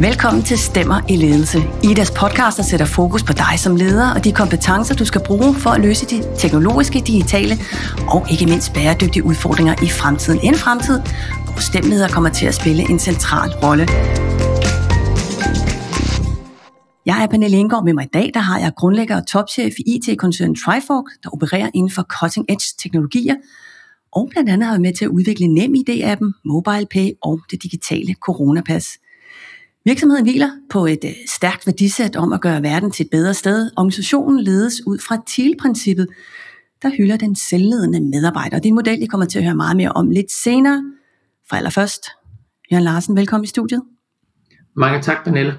Velkommen til Stemmer i Ledelse. Idas podcast, der sætter fokus på dig som leder og de kompetencer, du skal bruge for at løse de teknologiske, digitale og ikke mindst bæredygtige udfordringer i fremtiden. En fremtid, hvor stemmeleder kommer til at spille en central rolle. Jeg er Pernille Indgaard. Med mig i dag der har jeg grundlægger og topchef i IT-koncernen Trifork, der opererer inden for cutting-edge teknologier, og blandt andet har været med til at udvikle NemID-appen, MobilePay og det digitale coronapas. Virksomheden hviler på et øh, stærkt værdisæt om at gøre verden til et bedre sted. Organisationen ledes ud fra TIL-princippet, der hylder den selvledende medarbejder. Det er en model, I kommer til at høre meget mere om lidt senere. For allerførst, Jørgen Larsen, velkommen i studiet. Mange tak, Pernille.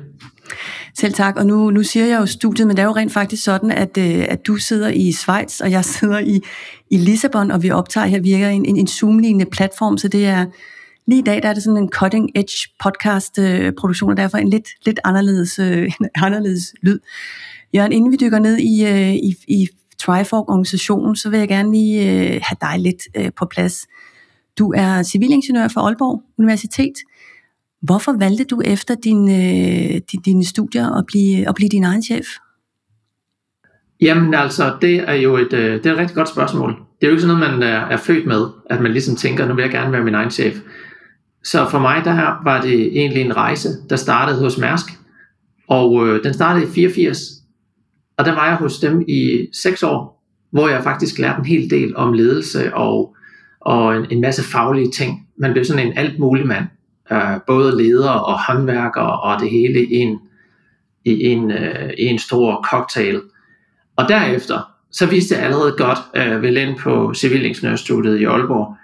Selv tak, og nu, nu siger jeg jo studiet, men det er jo rent faktisk sådan, at, øh, at du sidder i Schweiz, og jeg sidder i, i Lissabon, og vi optager her virker en, en, en Zoom-lignende platform, så det er, Lige i dag der er det sådan en cutting edge podcast øh, produktion, og derfor en lidt, lidt anderledes, øh, anderledes lyd. Jørgen, inden vi dykker ned i, øh, i, i Trifork-organisationen, så vil jeg gerne lige øh, have dig lidt øh, på plads. Du er civilingeniør fra Aalborg Universitet. Hvorfor valgte du efter din, øh, din, dine studier at blive, at blive din egen chef? Jamen altså, det er jo et, øh, det er et rigtig godt spørgsmål. Det er jo ikke sådan noget, man er, er født med, at man ligesom tænker, nu vil jeg gerne være min egen chef. Så for mig, der her var det egentlig en rejse, der startede hos Mærsk. Og øh, den startede i 84. Og der var jeg hos dem i 6 år, hvor jeg faktisk lærte en hel del om ledelse og, og en, en masse faglige ting. Man blev sådan en alt mulig mand. Øh, både leder og håndværker og det hele i en, i en, øh, i en stor cocktail. Og derefter, så vidste jeg allerede godt, øh, ved ind på civilingeniørstudiet i Aalborg,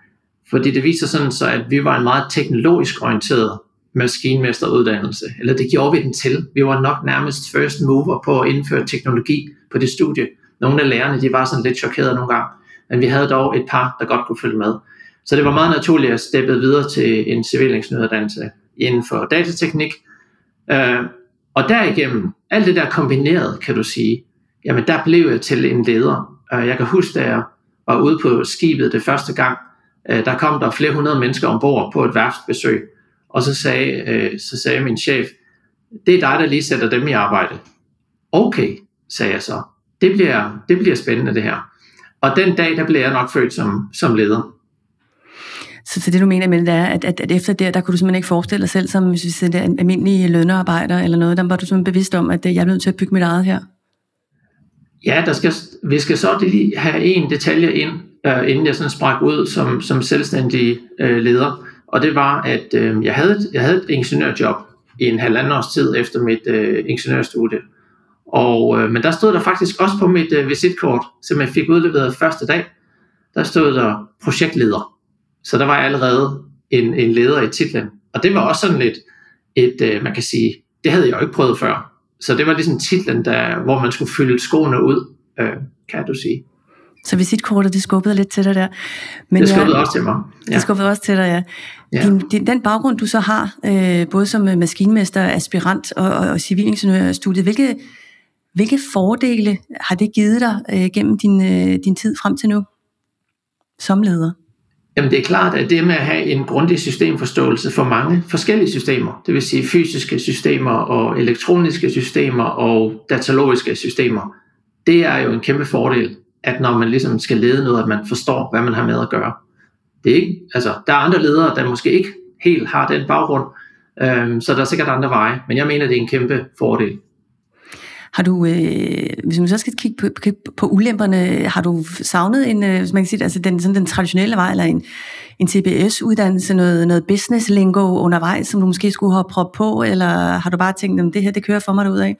fordi det viser sådan så, at vi var en meget teknologisk orienteret maskinmesteruddannelse, eller det gjorde vi den til. Vi var nok nærmest first mover på at indføre teknologi på det studie. Nogle af lærerne, de var sådan lidt chokerede nogle gange, men vi havde dog et par, der godt kunne følge med. Så det var meget naturligt at steppe videre til en civilingeniøruddannelse inden for datateknik. Uh, og derigennem, alt det der kombineret, kan du sige, jamen der blev jeg til en leder. Øh, jeg kan huske, da jeg var ude på skibet det første gang, øh, der kom der flere hundrede mennesker ombord på et værftsbesøg, og så sagde, øh, så sagde min chef, det er dig, der lige sætter dem i arbejde. Okay, sagde jeg så. Det bliver, det bliver spændende det her. Og den dag, der blev jeg nok født som, som leder. Så, så det du mener med det er, at, at, at efter det, der kunne du simpelthen ikke forestille dig selv som hvis vi siger, en almindelig lønnearbejder eller noget, der var du simpelthen bevidst om, at jeg er nødt til at bygge mit eget her? Ja, der skal, vi skal så lige have en detalje ind, øh, inden jeg sådan sprak ud som, som selvstændig øh, leder. Og det var, at øh, jeg, havde, jeg havde et ingeniørjob i en halvanden års tid efter mit øh, ingeniørstudie. Og, øh, men der stod der faktisk også på mit øh, visitkort, som jeg fik udleveret første dag, der stod der projektleder. Så der var jeg allerede en, en leder i titlen. Og det var også sådan lidt et, øh, man kan sige, det havde jeg jo ikke prøvet før. Så det var ligesom titlen, der, hvor man skulle fylde skoene ud, øh, kan du sige. Så visitkortet, det skubbede lidt til dig der. Men det skubbede ja, også til mig. Ja. Det skubbede også til dig, ja. ja. Din, din, den baggrund, du så har, øh, både som maskinmester, aspirant og, og, og civilingeniørstudiet, hvilke, hvilke fordele har det givet dig øh, gennem din, øh, din tid frem til nu som leder? Jamen det er klart, at det med at have en grundig systemforståelse for mange forskellige systemer, det vil sige fysiske systemer og elektroniske systemer og datalogiske systemer, det er jo en kæmpe fordel at når man ligesom skal lede noget, at man forstår, hvad man har med at gøre. Det er ikke, altså, der er andre ledere, der måske ikke helt har den baggrund, øhm, så der er sikkert andre veje, men jeg mener, det er en kæmpe fordel. Har du, øh, hvis man så skal kigge på, kigge på ulemperne, har du savnet en, øh, hvis man kan sige, altså den, sådan den traditionelle vej, eller en, en TBS-uddannelse, noget, noget business lingo undervejs, som du måske skulle have prøvet på, eller har du bare tænkt, at det her, det kører for mig af?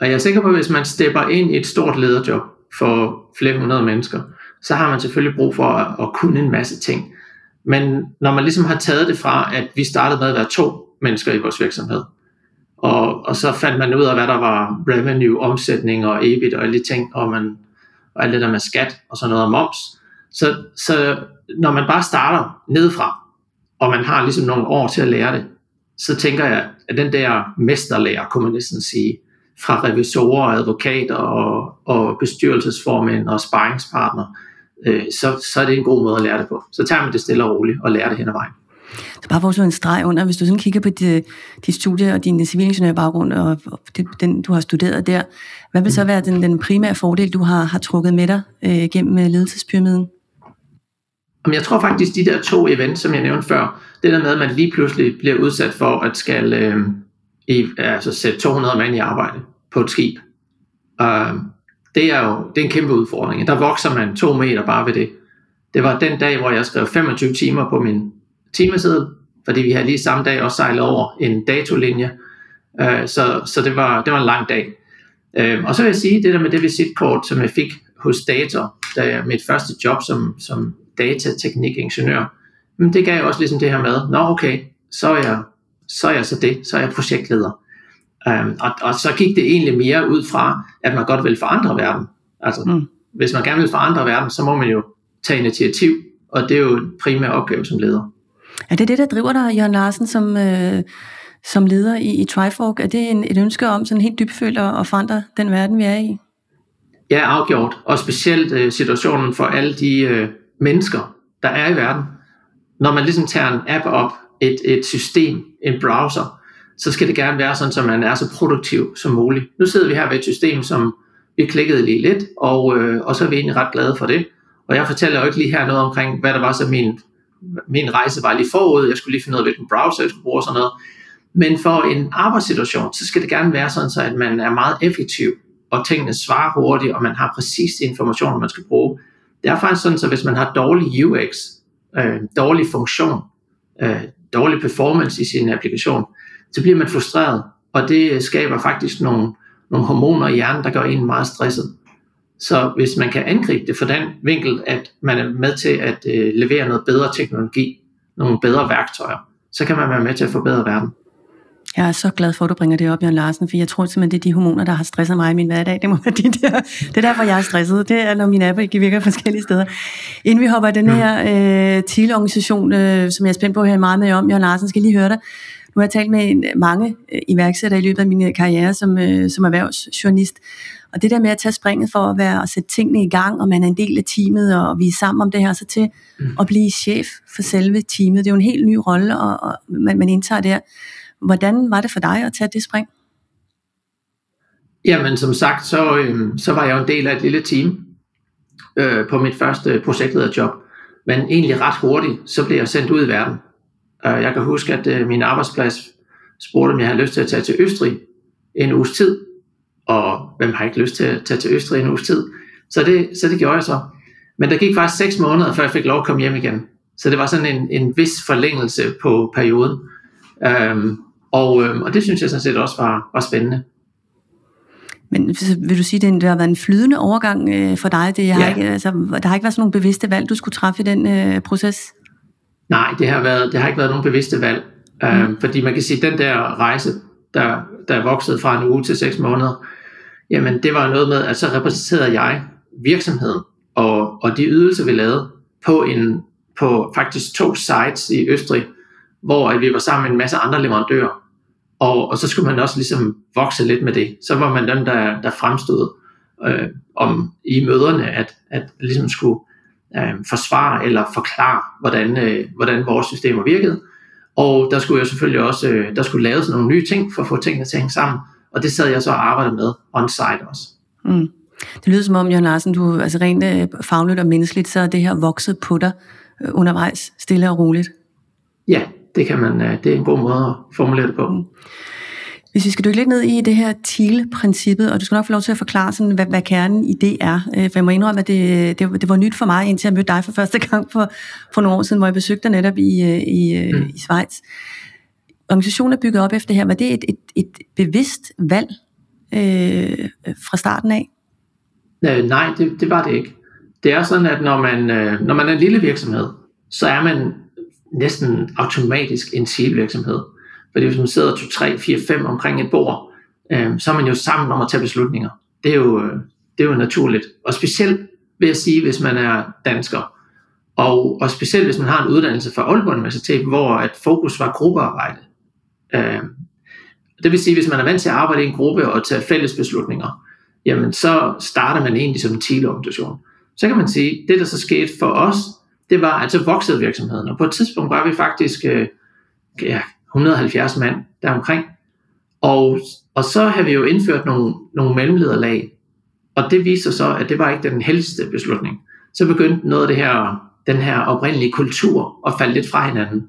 Og jeg er sikker på, at hvis man stepper ind i et stort lederjob, for flere hundrede mennesker, så har man selvfølgelig brug for at, at kunne en masse ting. Men når man ligesom har taget det fra, at vi startede med at være to mennesker i vores virksomhed, og, og så fandt man ud af, hvad der var revenue, omsætning og EBIT og alle de ting, og, man, og alt det der med skat og sådan noget om moms. Så, så når man bare starter nedefra, og man har ligesom nogle år til at lære det, så tænker jeg, at den der mesterlærer, kunne man næsten sige, fra revisorer, advokater og, og bestyrelsesformænd og sparringspartner, øh, så, så er det en god måde at lære det på. Så tager man det stille og roligt og lærer det hen ad vejen. Så bare for at slå en streg under, hvis du sådan kigger på dit, dit studie og din civilingeniørbaggrund og det, den, du har studeret der, hvad vil så være den, den primære fordel, du har, har trukket med dig øh, gennem øh, ledelsespyramiden? Men jeg tror faktisk, de der to events, som jeg nævnte før, det der med, at man lige pludselig bliver udsat for at skal øh, i, altså sætte 200 mand i arbejde på et skib. Uh, det er jo det er en kæmpe udfordring. Der vokser man to meter bare ved det. Det var den dag, hvor jeg skrev 25 timer på min timeseddel, fordi vi havde lige samme dag også sejlet over en datolinje. Uh, så så det, var, det var en lang dag. Uh, og så vil jeg sige, det der med det visitkort, som jeg fik hos Dator, da jeg mit første job som, som datateknikingeniør, men det gav også ligesom det her med, nå okay, så er jeg så er jeg så det, så er jeg projektleder. Um, og, og så gik det egentlig mere ud fra, at man godt vil forandre verden. Altså, mm. hvis man gerne vil forandre verden, så må man jo tage initiativ, og det er jo en primær opgave som leder. Er det det, der driver dig, Jørgen Larsen, som, øh, som leder i, i Trifork? Er det en, et ønske om sådan helt dybfølt at, at forandre den verden, vi er i? Ja, afgjort. Og specielt øh, situationen for alle de øh, mennesker, der er i verden. Når man ligesom tager en app op, et, et system, en browser, så skal det gerne være sådan, så man er så produktiv som muligt. Nu sidder vi her ved et system, som vi klikkede lige lidt, og, øh, og så er vi egentlig ret glade for det. Og jeg fortæller jo ikke lige her noget omkring, hvad der var så min, min rejse var lige forud. Jeg skulle lige finde ud af, hvilken browser jeg skulle bruge og sådan noget. Men for en arbejdssituation, så skal det gerne være sådan, så at man er meget effektiv, og tingene svarer hurtigt, og man har præcis de informationer, man skal bruge. Det er faktisk sådan, så hvis man har dårlig UX, øh, dårlig funktion, øh, dårlig performance i sin applikation, så bliver man frustreret, og det skaber faktisk nogle, nogle hormoner i hjernen, der gør en meget stresset. Så hvis man kan angribe det fra den vinkel, at man er med til at øh, levere noget bedre teknologi, nogle bedre værktøjer, så kan man være med til at forbedre verden. Jeg er så glad for, at du bringer det op, Jørgen Larsen, for jeg tror simpelthen, det er de hormoner, der har stresset mig i min hverdag. Det må være de der. Det er derfor, jeg er stresset. Det er, når min app ikke virker forskellige steder. Inden vi hopper i den her øh, TIL-organisation, øh, som jeg er spændt på at høre meget med om, Jørgen Larsen, skal lige høre dig. Nu har jeg talt med mange øh, iværksættere i løbet af min karriere som, øh, som erhvervsjournalist. Og det der med at tage springet for at, være, at sætte tingene i gang, og man er en del af teamet, og vi er sammen om det her, så til mm. at blive chef for selve teamet. Det er jo en helt ny rolle, og, og man, man indtager der. Hvordan var det for dig at tage det spring? Jamen som sagt, så, øh, så var jeg jo en del af et lille team øh, på mit første projektlederjob. Men egentlig ret hurtigt, så blev jeg sendt ud i verden. Øh, jeg kan huske, at øh, min arbejdsplads spurgte, om jeg havde lyst til at tage til Østrig en uges tid. Og hvem har ikke lyst til at tage til Østrig en uges tid? Så det, så det gjorde jeg så. Men der gik faktisk seks måneder, før jeg fik lov at komme hjem igen. Så det var sådan en, en vis forlængelse på perioden. Øhm, og, øh, og det synes jeg sådan set også var, var spændende. Men vil du sige, at det har været en flydende overgang øh, for dig? Det har ja. ikke, altså, der har ikke været sådan nogle bevidste valg, du skulle træffe i den øh, proces? Nej, det har, været, det har ikke været nogen bevidste valg. Mm. Øh, fordi man kan sige, at den der rejse, der, der voksede fra en uge til seks måneder, jamen det var noget med, at så repræsenterede jeg virksomheden og, og de ydelser, vi lavede på, en, på faktisk to sites i Østrig, hvor vi var sammen med en masse andre leverandører. Og, og så skulle man også ligesom vokse lidt med det. Så var man den, der, der fremstod øh, om i møderne, at, at ligesom skulle øh, forsvare eller forklare, hvordan, øh, hvordan vores systemer virkede. Og der skulle jeg selvfølgelig også, øh, der skulle laves nogle nye ting for at få tingene til at hænge sammen. Og det sad jeg så og arbejdede med on-site også. Mm. Det lyder som om, Jørgen Larsen, du altså rent øh, fagligt og menneskeligt, så er det her vokset på dig øh, undervejs, stille og roligt. Ja, det, kan man, øh, det er en god måde at formulere det på. Hvis vi skal dykke lidt ned i det her TIL-princippet, og du skal nok få lov til at forklare, sådan, hvad, hvad kernen i det er. Øh, for jeg må indrømme, at det, det, det var nyt for mig, indtil jeg mødte dig for første gang for, for nogle år siden, hvor jeg besøgte dig netop i, øh, i, mm. i Schweiz. Organisationen er bygget op efter her. Var det et, et, et bevidst valg øh, fra starten af? Nej, det, det var det ikke. Det er sådan, at når man, når man er en lille virksomhed, så er man næsten automatisk en virksomhed. Fordi hvis man sidder 2, 3, 4, 5 omkring et bord, øh, så er man jo sammen om at tage beslutninger. Det er jo, øh, det er jo naturligt. Og specielt vil jeg sige, hvis man er dansker. Og, og specielt hvis man har en uddannelse fra Aalborg Universitet, hvor at fokus var gruppearbejde. Øh, det vil sige, hvis man er vant til at arbejde i en gruppe og tage fælles beslutninger, jamen så starter man egentlig som en teleorganisation. Så kan man sige, det der så skete for os, det var, at så voksede virksomheden, og på et tidspunkt var vi faktisk øh, ja, 170 mand deromkring, og, og så havde vi jo indført nogle, nogle mellemlederlag, og det viser så, at det var ikke den heldigste beslutning. Så begyndte noget af det her, den her oprindelige kultur at falde lidt fra hinanden.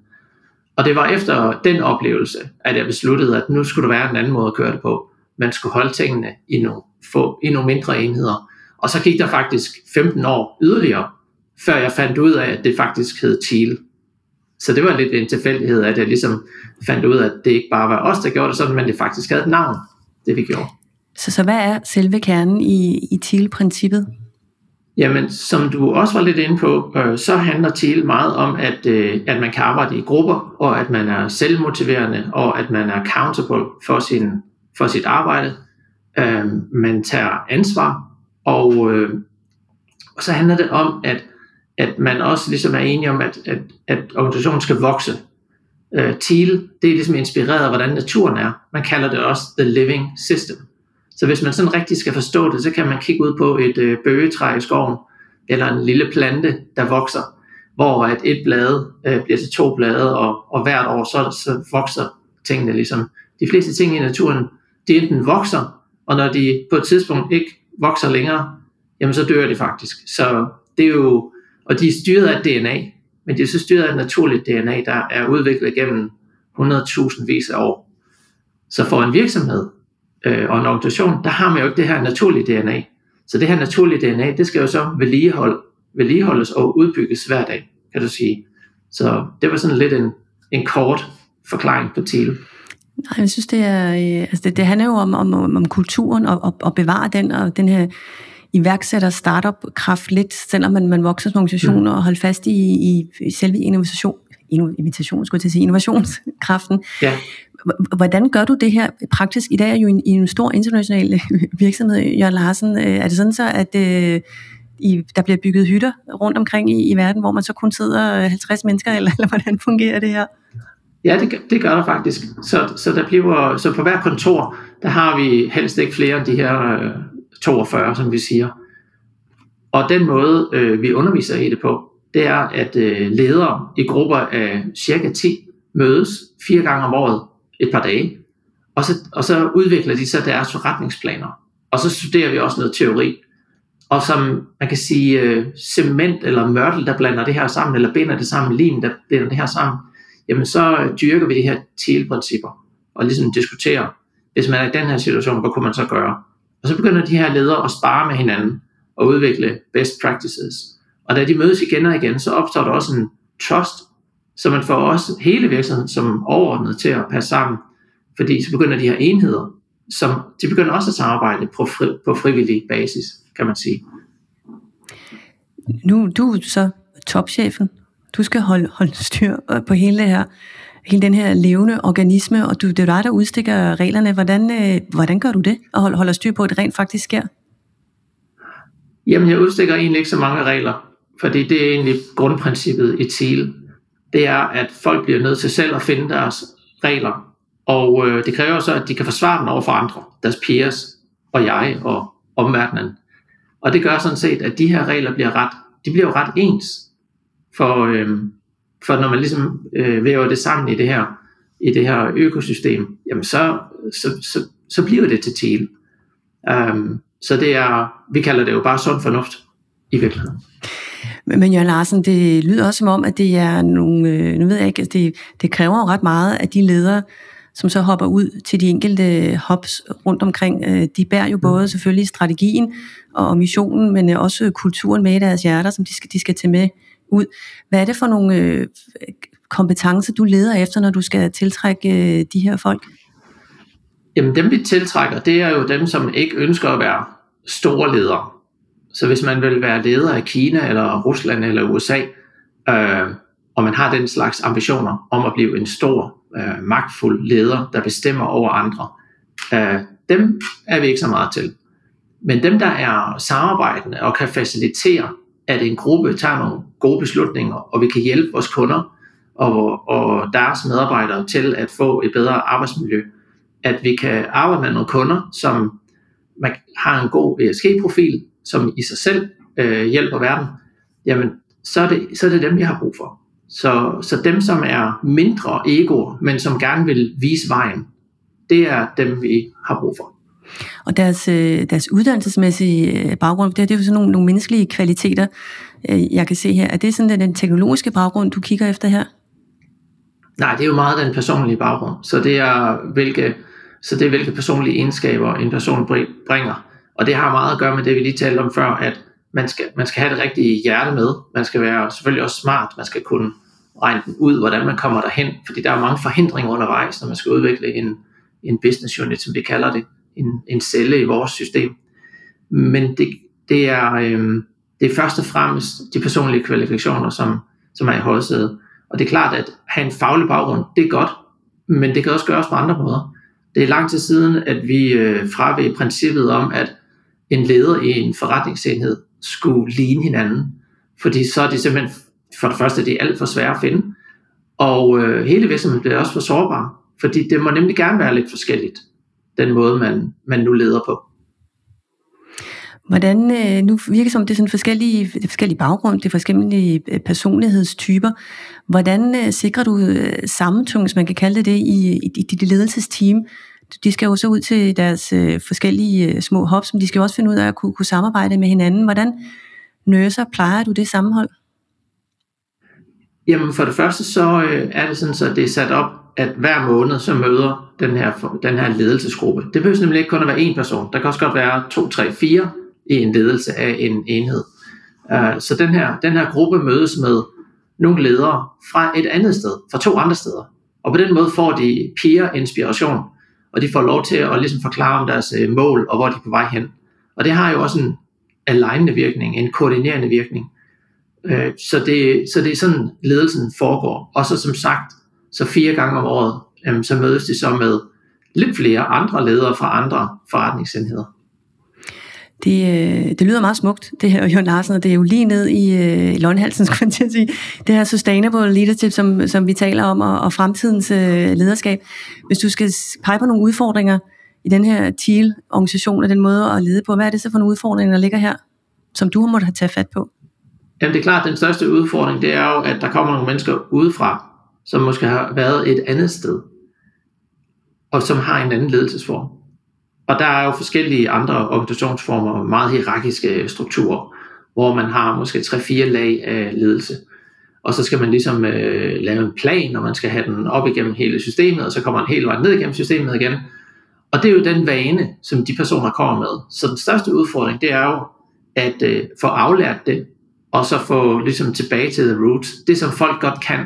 Og det var efter den oplevelse, at jeg besluttede, at nu skulle der være en anden måde at køre det på. Man skulle holde tingene i nogle, få, i nogle mindre enheder. Og så gik der faktisk 15 år yderligere, før jeg fandt ud af, at det faktisk hed Thiel. Så det var lidt en tilfældighed, at jeg ligesom fandt ud af, at det ikke bare var os, der gjorde det sådan, men det faktisk havde et navn, det vi gjorde. Så, så hvad er selve kernen i, i Thiel-princippet? Jamen, som du også var lidt inde på, øh, så handler Thiel meget om, at, øh, at man kan arbejde i grupper, og at man er selvmotiverende, og at man er accountable for, sin, for sit arbejde. Øh, man tager ansvar, og, øh, og så handler det om, at, at man også ligesom er enige om, at, at, at organisationen skal vokse. Øh, Thiel, det er ligesom inspireret af, hvordan naturen er. Man kalder det også the living system. Så hvis man sådan rigtig skal forstå det, så kan man kigge ud på et øh, bøgetræ i skoven, eller en lille plante, der vokser, hvor at et blade øh, bliver til to blade, og, og hvert år så, så vokser tingene ligesom. De fleste ting i naturen, de enten vokser, og når de på et tidspunkt ikke vokser længere, jamen så dør de faktisk. Så det er jo, og de er styret af DNA, men de er så styret af et naturligt DNA, der er udviklet gennem 100.000 vis af år. Så for en virksomhed øh, og en organisation, der har man jo ikke det her naturlige DNA. Så det her naturlige DNA, det skal jo så vedligehold, vedligeholdes og udbygges hver dag, kan du sige. Så det var sådan lidt en, en kort forklaring på TIL. Nej, jeg synes, det er, øh, altså det, det handler jo om, om, om kulturen og, og, og bevare den, og den her iværksætter startup-kraft lidt, selvom man, man vokser som organisation, mm. og holde fast i, i, i selve innovation, innovation, skulle jeg til at sige, innovationskraften. Ja. Hvordan gør du det her praktisk? I dag er jo en, en stor international virksomhed, Jørgen Larsen. Øh, er det sådan så, at øh, i, der bliver bygget hytter rundt omkring i, i verden, hvor man så kun sidder 50 mennesker, eller, eller hvordan fungerer det her? Ja, det, det gør der faktisk. Så, så, der bliver, så på hver kontor, der har vi helst ikke flere end de her øh, 42, som vi siger. Og den måde, øh, vi underviser i det på, det er, at øh, ledere i grupper af cirka 10 mødes fire gange om året et par dage, og så, og så udvikler de så deres forretningsplaner. Og så studerer vi også noget teori. Og som man kan sige, øh, cement eller mørtel, der blander det her sammen, eller binder det sammen, lim, der binder det her sammen, jamen så øh, dyrker vi de her TIL-principper, og ligesom diskuterer, hvis man er i den her situation, hvad kunne man så gøre? Og så begynder de her ledere at spare med hinanden, og udvikle best practices. Og da de mødes igen og igen, så opstår der også en trust, så man får også hele virksomheden som overordnet til at passe sammen, fordi så begynder de her enheder, som de begynder også at samarbejde på, fri, på frivillig basis, kan man sige. Nu du er så topchefen. Du skal holde, holde styr på hele det her hele den her levende organisme, og du, det er dig, der udstikker reglerne. Hvordan, øh, hvordan gør du det, og hold, holder styr på, at det rent faktisk sker? Jamen, jeg udstikker egentlig ikke så mange regler, fordi det er egentlig grundprincippet i TIL. Det er, at folk bliver nødt til selv at finde deres regler, og øh, det kræver så, at de kan forsvare dem over for andre, deres peers og jeg og omverdenen. Og det gør sådan set, at de her regler bliver ret, de bliver jo ret ens. For, øh, for når man ligesom øh, væver det sammen i det her, i det her økosystem, jamen så, så, så, så bliver det til TIL. Um, øhm, så det er, vi kalder det jo bare sund fornuft i virkeligheden. Men Jørgen Larsen, det lyder også som om, at det er nogle, øh, nu ved jeg ikke, det, det kræver jo ret meget, at de ledere, som så hopper ud til de enkelte hops rundt omkring, øh, de bærer jo både selvfølgelig strategien og missionen, men også kulturen med i deres hjerter, som de skal, de skal tage med ud. Hvad er det for nogle øh, kompetencer, du leder efter, når du skal tiltrække øh, de her folk? Jamen dem vi tiltrækker, det er jo dem, som ikke ønsker at være store ledere. Så hvis man vil være leder af Kina, eller Rusland, eller USA, øh, og man har den slags ambitioner om at blive en stor, øh, magtfuld leder, der bestemmer over andre, øh, dem er vi ikke så meget til. Men dem, der er samarbejdende og kan facilitere at en gruppe tager nogle gode beslutninger, og vi kan hjælpe vores kunder og, og deres medarbejdere til at få et bedre arbejdsmiljø. At vi kan arbejde med nogle kunder, som man har en god ESG-profil, som i sig selv øh, hjælper verden. Jamen, så er det, så er det dem, jeg har brug for. Så, så dem, som er mindre ego, men som gerne vil vise vejen, det er dem, vi har brug for. Og deres, øh, deres uddannelsesmæssige øh, baggrund, det det er jo sådan nogle, nogle menneskelige kvaliteter, øh, jeg kan se her. Er det sådan den teknologiske baggrund, du kigger efter her? Nej, det er jo meget den personlige baggrund. Så det er, hvilke, så det er, hvilke personlige egenskaber en person bringer. Og det har meget at gøre med det, vi lige talte om før, at man skal, man skal have det rigtige hjerte med. Man skal være selvfølgelig også smart. Man skal kunne regne den ud, hvordan man kommer derhen. Fordi der er mange forhindringer undervejs, når man skal udvikle en, en business unit, som vi kalder det. En, en celle i vores system. Men det, det, er, øh, det er først og fremmest de personlige kvalifikationer, som, som er i højsædet. Og det er klart, at have en faglig baggrund, det er godt, men det kan også gøres på andre måder. Det er lang tid siden, at vi øh, fraved princippet om, at en leder i en forretningsenhed skulle ligne hinanden. Fordi så er det simpelthen, for det første, det er alt for svært at finde. Og øh, hele virksomheden bliver også for sårbar. Fordi det må nemlig gerne være lidt forskelligt, den måde, man, man nu leder på. Hvordan, øh, nu virker som, det er sådan forskellige, det er forskellige baggrund, det er forskellige øh, personlighedstyper. Hvordan øh, sikrer du sammentung, hvis man kan kalde det det, i, i, i dit ledelsesteam? De skal jo så ud til deres forskellige små hops, som de skal jo også finde ud af at kunne, kunne samarbejde med hinanden. Hvordan nøser plejer du det sammenhold? Jamen for det første så øh, er det sådan, så det er sat op, at hver måned så møder den her, den her ledelsesgruppe. Det behøver nemlig ikke kun at være én person. Der kan også godt være to, tre, fire i en ledelse af en enhed. Uh, så den her, den her gruppe mødes med nogle ledere fra et andet sted, fra to andre steder. Og på den måde får de peer inspiration, og de får lov til at ligesom forklare om deres øh, mål og hvor de er på vej hen. Og det har jo også en alignende virkning, en koordinerende virkning. Øh, så, det, så det er sådan, ledelsen foregår. Og så som sagt, så fire gange om året, um, så mødes de så med lidt flere andre ledere fra andre forretningsenheder. Det, øh, det lyder meget smukt, det her, Jørgen Larsen, og det er jo lige ned i øh, Lundhalsen, skulle jeg sige. Det her sustainable leadership, som, som vi taler om, og, og fremtidens øh, lederskab. Hvis du skal pege på nogle udfordringer i den her TEAL-organisation og den måde at lede på, hvad er det så for nogle udfordringer, der ligger her, som du har måttet have taget fat på? Jamen det er klart, at den største udfordring, det er jo, at der kommer nogle mennesker udefra, som måske har været et andet sted, og som har en anden ledelsesform. Og der er jo forskellige andre organisationsformer, meget hierarkiske strukturer, hvor man har måske 3-4 lag af ledelse. Og så skal man ligesom øh, lave en plan, og man skal have den op igennem hele systemet, og så kommer man hele vejen ned igennem systemet igen. Og det er jo den vane, som de personer kommer med. Så den største udfordring, det er jo at øh, få aflært det, og så få ligesom tilbage til the roots. Det som folk godt kan,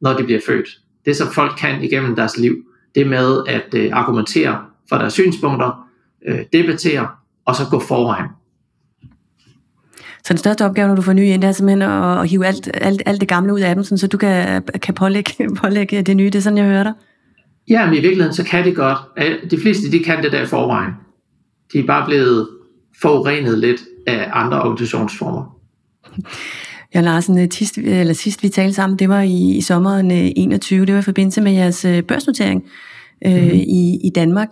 når de bliver født. Det som folk kan igennem deres liv. Det med at øh, argumentere for deres synspunkter, øh, debattere og så gå foran. Så den største opgave, når du får nye ind, det er simpelthen at, at hive alt, alt, alt det gamle ud af dem, så du kan, kan pålægge, pålægge det nye. Det er sådan, jeg hører dig. Ja, men i virkeligheden, så kan det godt. De fleste, de kan det der i forvejen. De er bare blevet forurenet lidt af andre organisationsformer. Ja, Larsen, sidst, eller sidst vi talte sammen, det var i, i sommeren 21, det var i forbindelse med jeres øh, børsnotering øh, mm-hmm. i, i Danmark.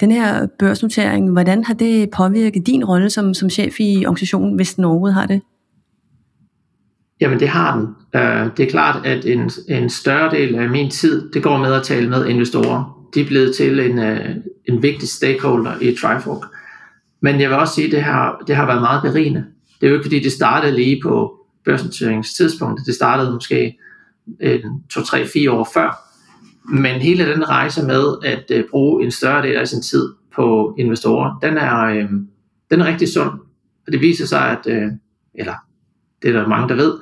Den her børsnotering, hvordan har det påvirket din rolle som, som chef i organisationen, hvis den overhovedet har det? Jamen det har den. Det er klart, at en, en større del af min tid, det går med at tale med investorer. De er blevet til en, en vigtig stakeholder i Trifork. Men jeg vil også sige, at det har, det har været meget berigende. Det er jo ikke fordi, det startede lige på børsnoteringstidspunktet. Det startede måske øh, en, to, tre, fire år før. Men hele den rejse med at øh, bruge en større del af sin tid på investorer, den er, øh, den er rigtig sund. Og det viser sig, at, øh, eller det er der mange, der ved,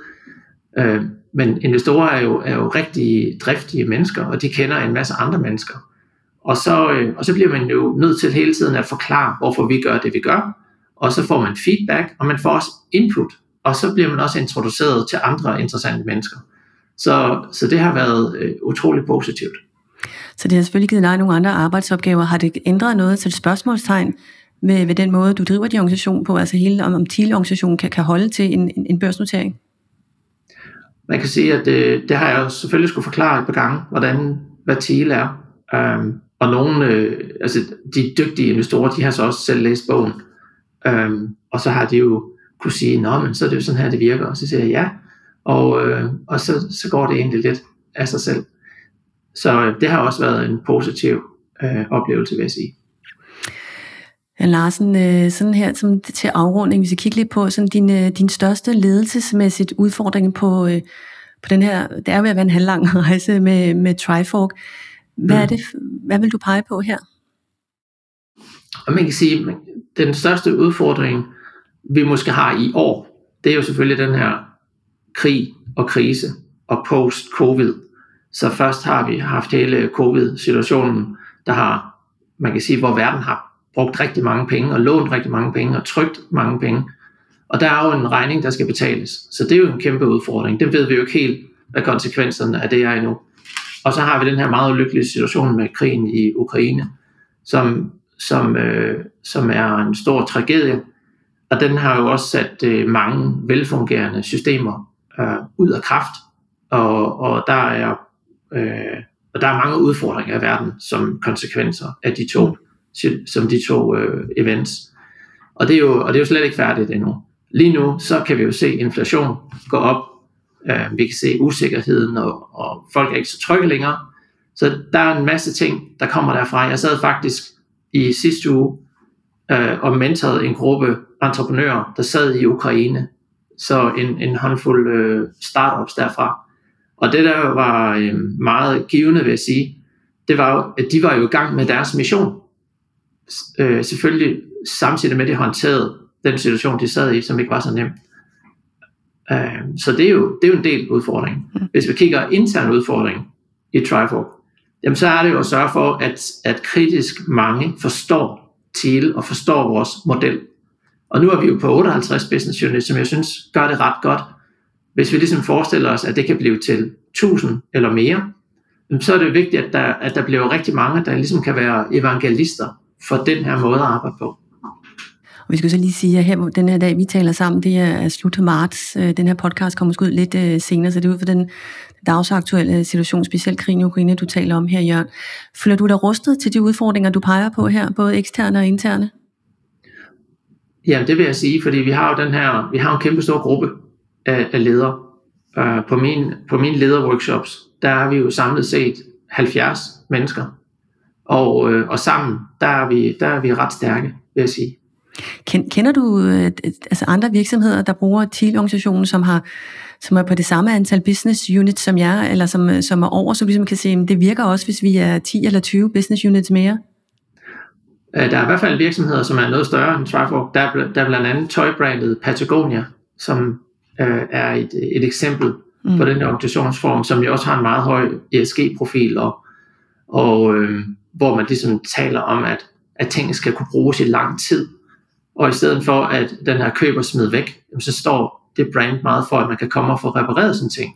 øh, men investorer er jo, er jo rigtig driftige mennesker, og de kender en masse andre mennesker. Og så, øh, og så bliver man jo nødt til hele tiden at forklare, hvorfor vi gør det, vi gør. Og så får man feedback, og man får også input. Og så bliver man også introduceret til andre interessante mennesker. Så, så det har været øh, utroligt positivt. Så det har selvfølgelig givet dig nogle andre arbejdsopgaver. Har det ændret noget til et spørgsmålstegn med, med den måde, du driver din organisation på? Altså hele, om, om TIL-organisationen kan, kan holde til en, en, en børsnotering? Man kan sige, at det, det har jeg selvfølgelig skulle forklare et par gange, hvordan, hvad TIL er. Um, og nogle, øh, altså de dygtige investorer, de har så også selv læst bogen. Um, og så har de jo kunne sige, nå, men så er det jo sådan her, det virker. Og så siger jeg, ja, Og, øh, og så, så går det egentlig lidt af sig selv. Så øh, det har også været en positiv øh, oplevelse, vil jeg sige. Ja, Larsen, øh, sådan her som til afrunding, hvis vi kigger lidt på sådan din, øh, din største ledelsesmæssigt udfordring på, øh, på den her, det er ved at være en halvlang rejse med, med Trifork. Hvad, mm. er det, hvad vil du pege på her? Og man kan sige, den største udfordring, vi måske har i år, det er jo selvfølgelig den her krig og krise og post-covid. Så først har vi haft hele covid-situationen, der har, man kan sige, hvor verden har brugt rigtig mange penge og lånt rigtig mange penge og trygt mange penge. Og der er jo en regning, der skal betales. Så det er jo en kæmpe udfordring. Det ved vi jo ikke helt, hvad konsekvenserne af det er endnu. Og så har vi den her meget ulykkelige situation med krigen i Ukraine, som, som, øh, som er en stor tragedie. Og den har jo også sat øh, mange velfungerende systemer øh, ud af kraft. Og, og, der er, øh, og der er mange udfordringer i verden som konsekvenser af de to, som de to øh, events. Og det, er jo, og det er jo slet ikke færdigt endnu. Lige nu, så kan vi jo se inflation gå op. Øh, vi kan se usikkerheden, og, og folk er ikke så trygge længere. Så der er en masse ting, der kommer derfra. Jeg sad faktisk i sidste uge øh, og mentorede en gruppe entreprenører, der sad i Ukraine. Så en, en håndfuld øh, startups derfra. Og det der var øh, meget givende, vil jeg sige, det var jo, at de var jo i gang med deres mission. Øh, selvfølgelig samtidig med, at de håndterede den situation, de sad i, som ikke var så nem. Øh, så det er, jo, det er jo en del udfordring. Mm. Hvis vi kigger intern udfordring i Trifork, jamen så er det jo at sørge for, at, at kritisk mange forstår til og forstår vores model. Og nu er vi jo på 58 business units, som jeg synes gør det ret godt. Hvis vi ligesom forestiller os, at det kan blive til 1000 eller mere, så er det vigtigt, at der, at der bliver rigtig mange, der ligesom kan være evangelister for den her måde at arbejde på. Og vi skal så lige sige, at her, den her dag, vi taler sammen, det er slut af marts. Øh, den her podcast kommer ud lidt øh, senere, så det er ud for den dagsaktuelle situation, specielt krigen i Ukraine, du taler om her, Jørgen. Føler du dig rustet til de udfordringer, du peger på her, både eksterne og interne? Ja, det vil jeg sige, fordi vi har jo den her, vi har en kæmpe stor gruppe af, af ledere. Uh, på, min, på mine lederworkshops, der er vi jo samlet set 70 mennesker. Og, og sammen, der er, vi, der er vi ret stærke, vil jeg sige. Kender du øh, altså andre virksomheder, der bruger TIL-organisationen, som har som er på det samme antal business units som jer, eller som, som er over, så vi ligesom kan se, at det virker også, hvis vi er 10 eller 20 business units mere? Øh, der er i hvert fald virksomheder, som er noget større end Trifork. Der er, der er blandt andet tøjbrandet Patagonia, som øh, er et, et eksempel mm. på den her organisationsform, som jo også har en meget høj ESG-profil, og, og øh, hvor man ligesom taler om, at, at tingene skal kunne bruges i lang tid. Og i stedet for, at den her køber smid væk, så står det brand meget for, at man kan komme og få repareret sådan ting.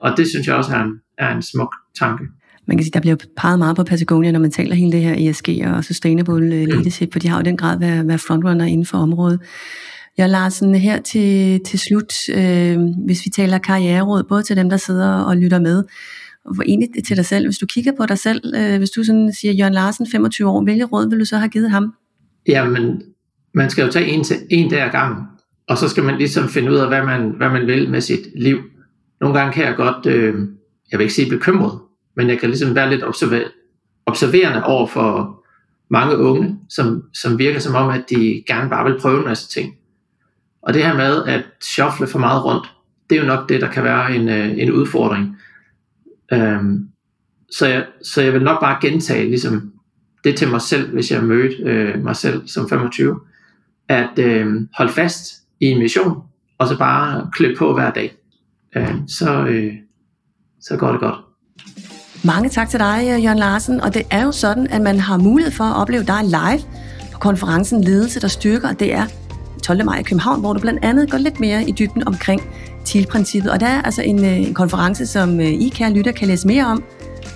Og det synes jeg også er en, er en smuk tanke. Man kan sige, der bliver peget meget på Patagonia, når man taler hele det her ESG og Sustainable øh, Leadership, for de har jo den grad været, været frontrunner inden for området. Jeg Larsen, her til, til slut, øh, hvis vi taler karriereråd, både til dem, der sidder og lytter med, og egentlig til dig selv, hvis du kigger på dig selv, øh, hvis du sådan siger, Jørgen Larsen, 25 år, hvilket råd vil du så have givet ham? Jamen, man skal jo tage en, til, en dag ad gangen, og så skal man ligesom finde ud af, hvad man, hvad man vil med sit liv. Nogle gange kan jeg godt, øh, jeg vil ikke sige bekymret, men jeg kan ligesom være lidt observer, observerende over for mange unge, som, som virker som om, at de gerne bare vil prøve en masse ting. Og det her med at shuffle for meget rundt, det er jo nok det, der kan være en, øh, en udfordring. Øhm, så, jeg, så jeg vil nok bare gentage ligesom, det til mig selv, hvis jeg mødte øh, mig selv som 25 at øh, holde fast i en mission, og så bare klø på hver dag. Øh, så, øh, så går det godt. Mange tak til dig, øh, Jørgen Larsen. Og det er jo sådan, at man har mulighed for at opleve dig live på konferencen Ledelse, der styrker. Det er 12. maj i København, hvor du blandt andet går lidt mere i dybden omkring TIL-princippet. Og der er altså en, øh, en konference, som øh, I, kære lytter, kan læse mere om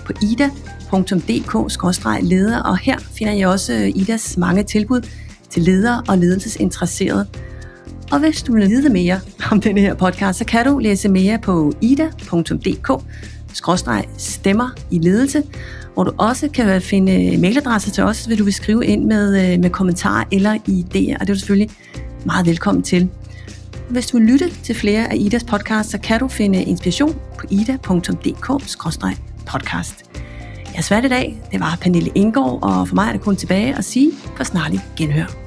på ida.dk-leder. Og her finder jeg også Idas mange tilbud til ledere og ledelsesinteresserede. Og hvis du vil vide mere om denne her podcast, så kan du læse mere på ida.dk stemmer i ledelse, hvor du også kan finde mailadresser til os, hvis du vil skrive ind med, øh, med kommentarer eller idéer, og det er du selvfølgelig meget velkommen til. hvis du vil lytte til flere af Idas podcasts, så kan du finde inspiration på ida.dk-podcast. Jeg svært i dag, det var Pernille Indgaard, og for mig er det kun tilbage at sige for snarlig genhør.